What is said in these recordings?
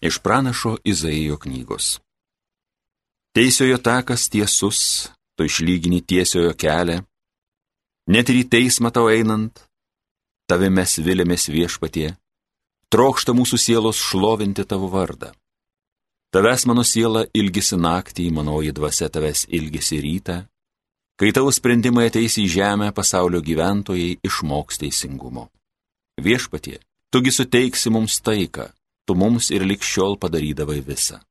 Iš pranašo Izaijo knygos. Teisiojo takas tiesus, tu išlygini tiesiojo kelią, net ir į teismą tau einant, tave mes vilėmės viešpatie, trokšta mūsų sielos šlovinti tavo vardą. Tavęs mano siela ilgisi naktį, manoji dvasia tavęs ilgisi rytą, kai tavo sprendimai ateis į žemę, pasaulio gyventojai išmoks teisingumo. Viešpatie, tugi suteiksi mums taiką, tu mums ir likščiol padarydavai visą.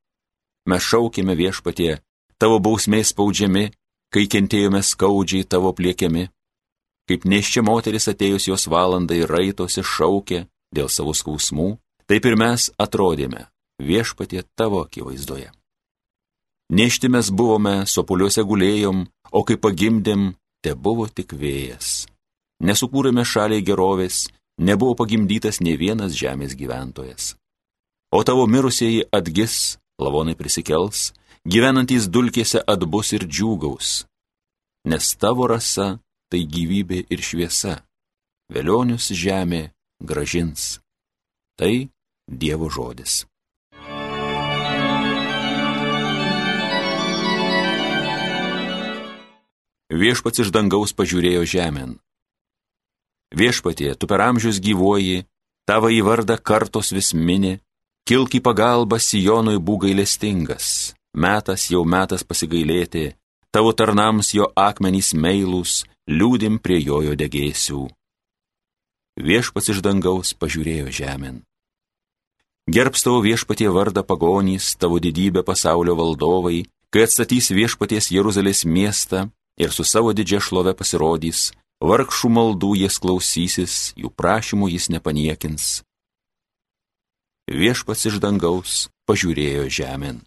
Mes šaukėme viešpatie, tavo bausmė spaudžiami, kai kentėjome skaudžiai tavo pliekiami. Kaip neščia moteris atėjus jos valandai raitosi šaukė dėl savo skausmų, taip ir mes atrodėme viešpatie tavo akivaizdoje. Nešti mes buvome, sopuliuose gulėjom, o kai pagimdėm, te buvo tik vėjas. Nesukūrėme šaliai gerovės, nebuvo pagimdytas ne vienas žemės gyventojas. O tavo mirusieji atgis, lavonai prisikels, gyvenantys dulkėse atbus ir džiūgaus. Nes tavo rasa tai gyvybė ir šviesa. Vėlionius žemė gražins. Tai Dievo žodis. Viešpats iš dangaus pažiūrėjo žemėn. Viešpatie, tu per amžius gyvoji, tavo į vardą kartos vis mini, Kilk į pagalbą Sijonui būgailestingas, metas jau metas pasigailėti, tavo tarnams jo akmenys meilūs, liūdim prie jojo degėsių. Viešpats iš dangaus pažiūrėjo žemėn. Gerbs tavo viešpatie vardą pagonys, tavo didybę pasaulio valdovai, kai atstatys viešpaties Jeruzalės miestą ir su savo didžia šlove pasirodys, vargšų maldų jis klausysis, jų prašymų jis nepaniekins viešpats iš dangaus pažiūrėjo žemėn.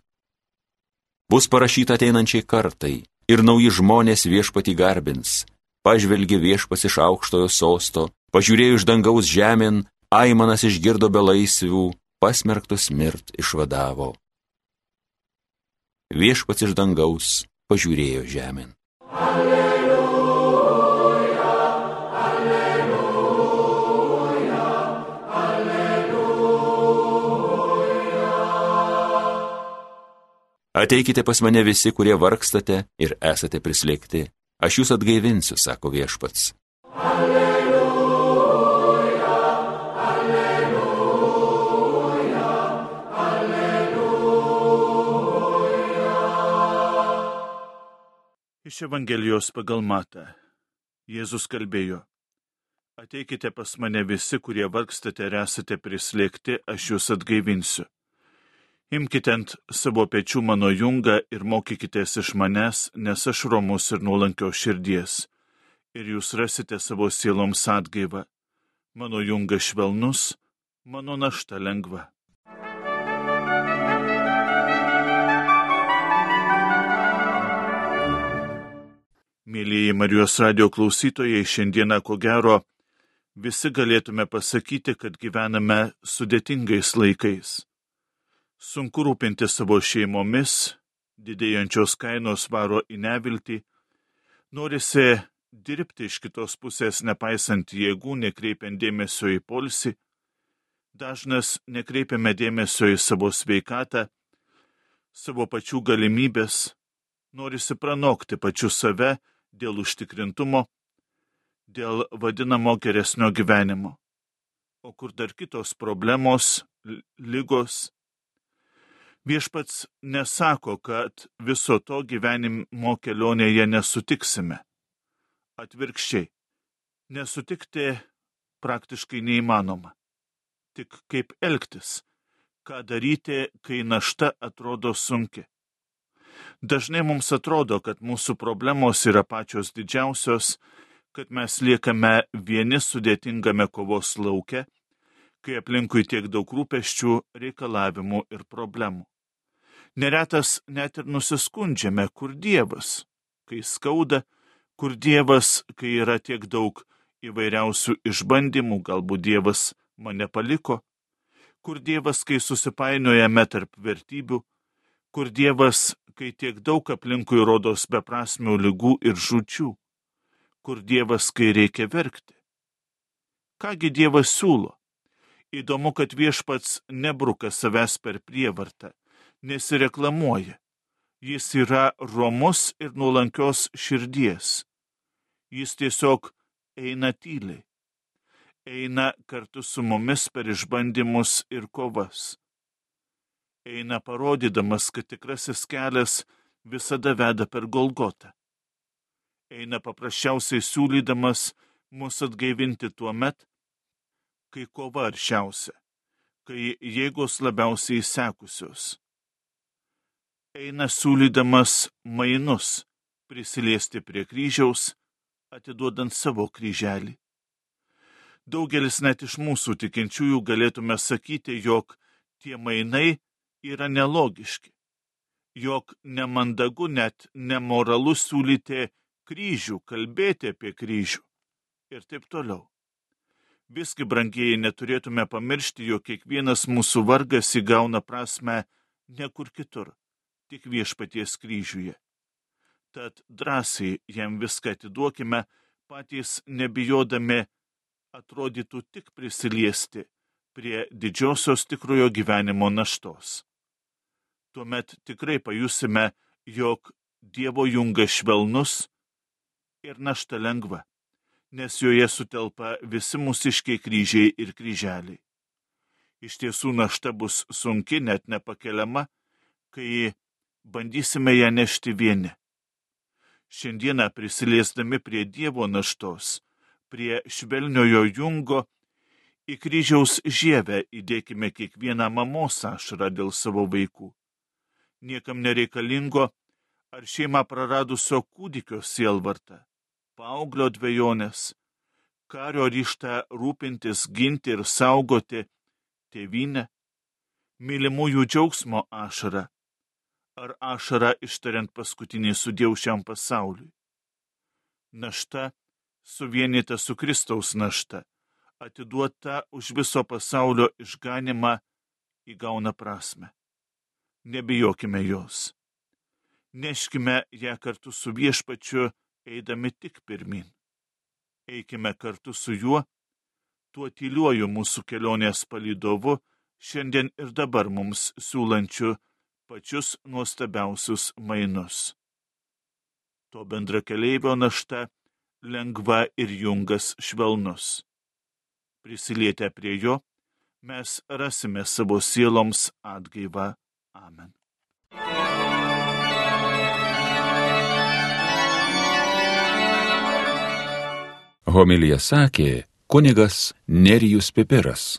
Bus parašyta ateinančiai kartai ir nauji žmonės viešpati garbins. Pažvelgė viešpas iš aukštojo sosto, pažiūrėjo iš dangaus žemėn, Aimanas išgirdo be laisvių, pasmerktus mirt išvadavo. Viešpats iš dangaus pažiūrėjo žemėn. Alleluja. Ateikite pas mane visi, kurie vargstate ir esate prislėgti. Aš jūs atgaivinsiu, sako viešpats. Alleluja, alleluja, alleluja. Iš Evangelijos pagal matą. Jėzus kalbėjo. Ateikite pas mane visi, kurie vargstate ir esate prislėgti, aš jūs atgaivinsiu. Imkite ant savo pečių mano jungą ir mokykitės iš manęs, nes aš romus ir nuolankios širdies, ir jūs rasite savo sieloms atgaivą. Mano jungas švelnus, mano našta lengva. Mėlyjeji Marijos radio klausytojai, šiandieną ko gero visi galėtume pasakyti, kad gyvename sudėtingais laikais. Sunku rūpinti savo šeimomis, didėjančios kainos varo į neviltį, norisi dirbti iš kitos pusės nepaisant jėgų, nekreipiant dėmesio į polsį, dažnas nekreipiame dėmesio į savo sveikatą, savo pačių galimybės, norisi pranokti pačiu save dėl užtikrintumo, dėl vadinamo geresnio gyvenimo. O kur dar kitos problemos, lygos, Viešpats nesako, kad viso to gyvenimo kelionėje nesutiksime. Atvirkščiai, nesutikti praktiškai neįmanoma. Tik kaip elgtis, ką daryti, kai našta atrodo sunki. Dažnai mums atrodo, kad mūsų problemos yra pačios didžiausios, kad mes liekame vieni sudėtingame kovos lauke, kai aplinkui tiek daug rūpeščių, reikalavimų ir problemų. Neretas net ir nusiskundžiame, kur Dievas, kai skauda, kur Dievas, kai yra tiek daug įvairiausių išbandymų, galbūt Dievas mane paliko, kur Dievas, kai susipainiojame tarp vertybių, kur Dievas, kai tiek daug aplinkui rodos beprasmių lygų ir žučių, kur Dievas, kai reikia verkti. Kągi Dievas siūlo? Įdomu, kad viešpats nebruka savęs per prievartą, nesireklamuoja. Jis yra romus ir nuolankios širdies. Jis tiesiog eina tyliai. Eina kartu su mumis per išbandymus ir kovas. Eina parodydamas, kad tikrasis kelias visada veda per Golgotą. Eina paprasčiausiai siūlydamas mus atgaivinti tuo met, kai kova aršiausia, kai jėgos labiausiai įsekusios. Eina siūlydamas mainus prisiliesti prie kryžiaus, atiduodant savo kryželį. Daugelis net iš mūsų tikinčiųjų galėtume sakyti, jog tie mainai yra nelogiški, jog nemandagu net nemoralu siūlyti kryžių, kalbėti apie kryžių ir taip toliau. Visgi, brangieji, neturėtume pamiršti, jog kiekvienas mūsų vargas įgauna prasme ne kur kitur, tik viešpaties kryžiuje. Tad drąsiai jam viską atiduokime, patys nebijodami atrodytų tik prisiliesti prie didžiosios tikrojo gyvenimo naštos. Tuomet tikrai pajusime, jog Dievo jungas švelnus ir našta lengva nes joje sutelpa visi mūsiškiai kryžiai ir kryželiai. Iš tiesų našta bus sunki, net nepakeliama, kai bandysime ją nešti vieni. Šiandieną prisiliesdami prie Dievo naštos, prie švelniojo jungo, į kryžiaus žievę įdėkime kiekvieną mamos ašarą dėl savo vaikų. Niekam nereikalingo ar šeimą praradusio kūdikio sielvartą paauglio dviejonės, kario ryštą rūpintis, ginti ir saugoti tėvynę, mylimųjų džiaugsmo ašarą, ar ašarą ištariant paskutinį sudėjau šiam pasauliui. Našta suvienita su Kristaus našta, atiduota už viso pasaulio išganimą, įgauna prasme. Nebijokime jos. Neškime ją kartu su viešpačiu eidami tik pirmin. Eikime kartu su juo, tuo tyliuoju mūsų kelionės palydovu, šiandien ir dabar mums siūlančiu pačius nuostabiausius mainus. To bendra keleivio našta lengva ir jungas švelnus. Prisilietę prie jo, mes rasime savo sieloms atgaivą. Amen. Homilija sakė kunigas Nerijus Pipiras.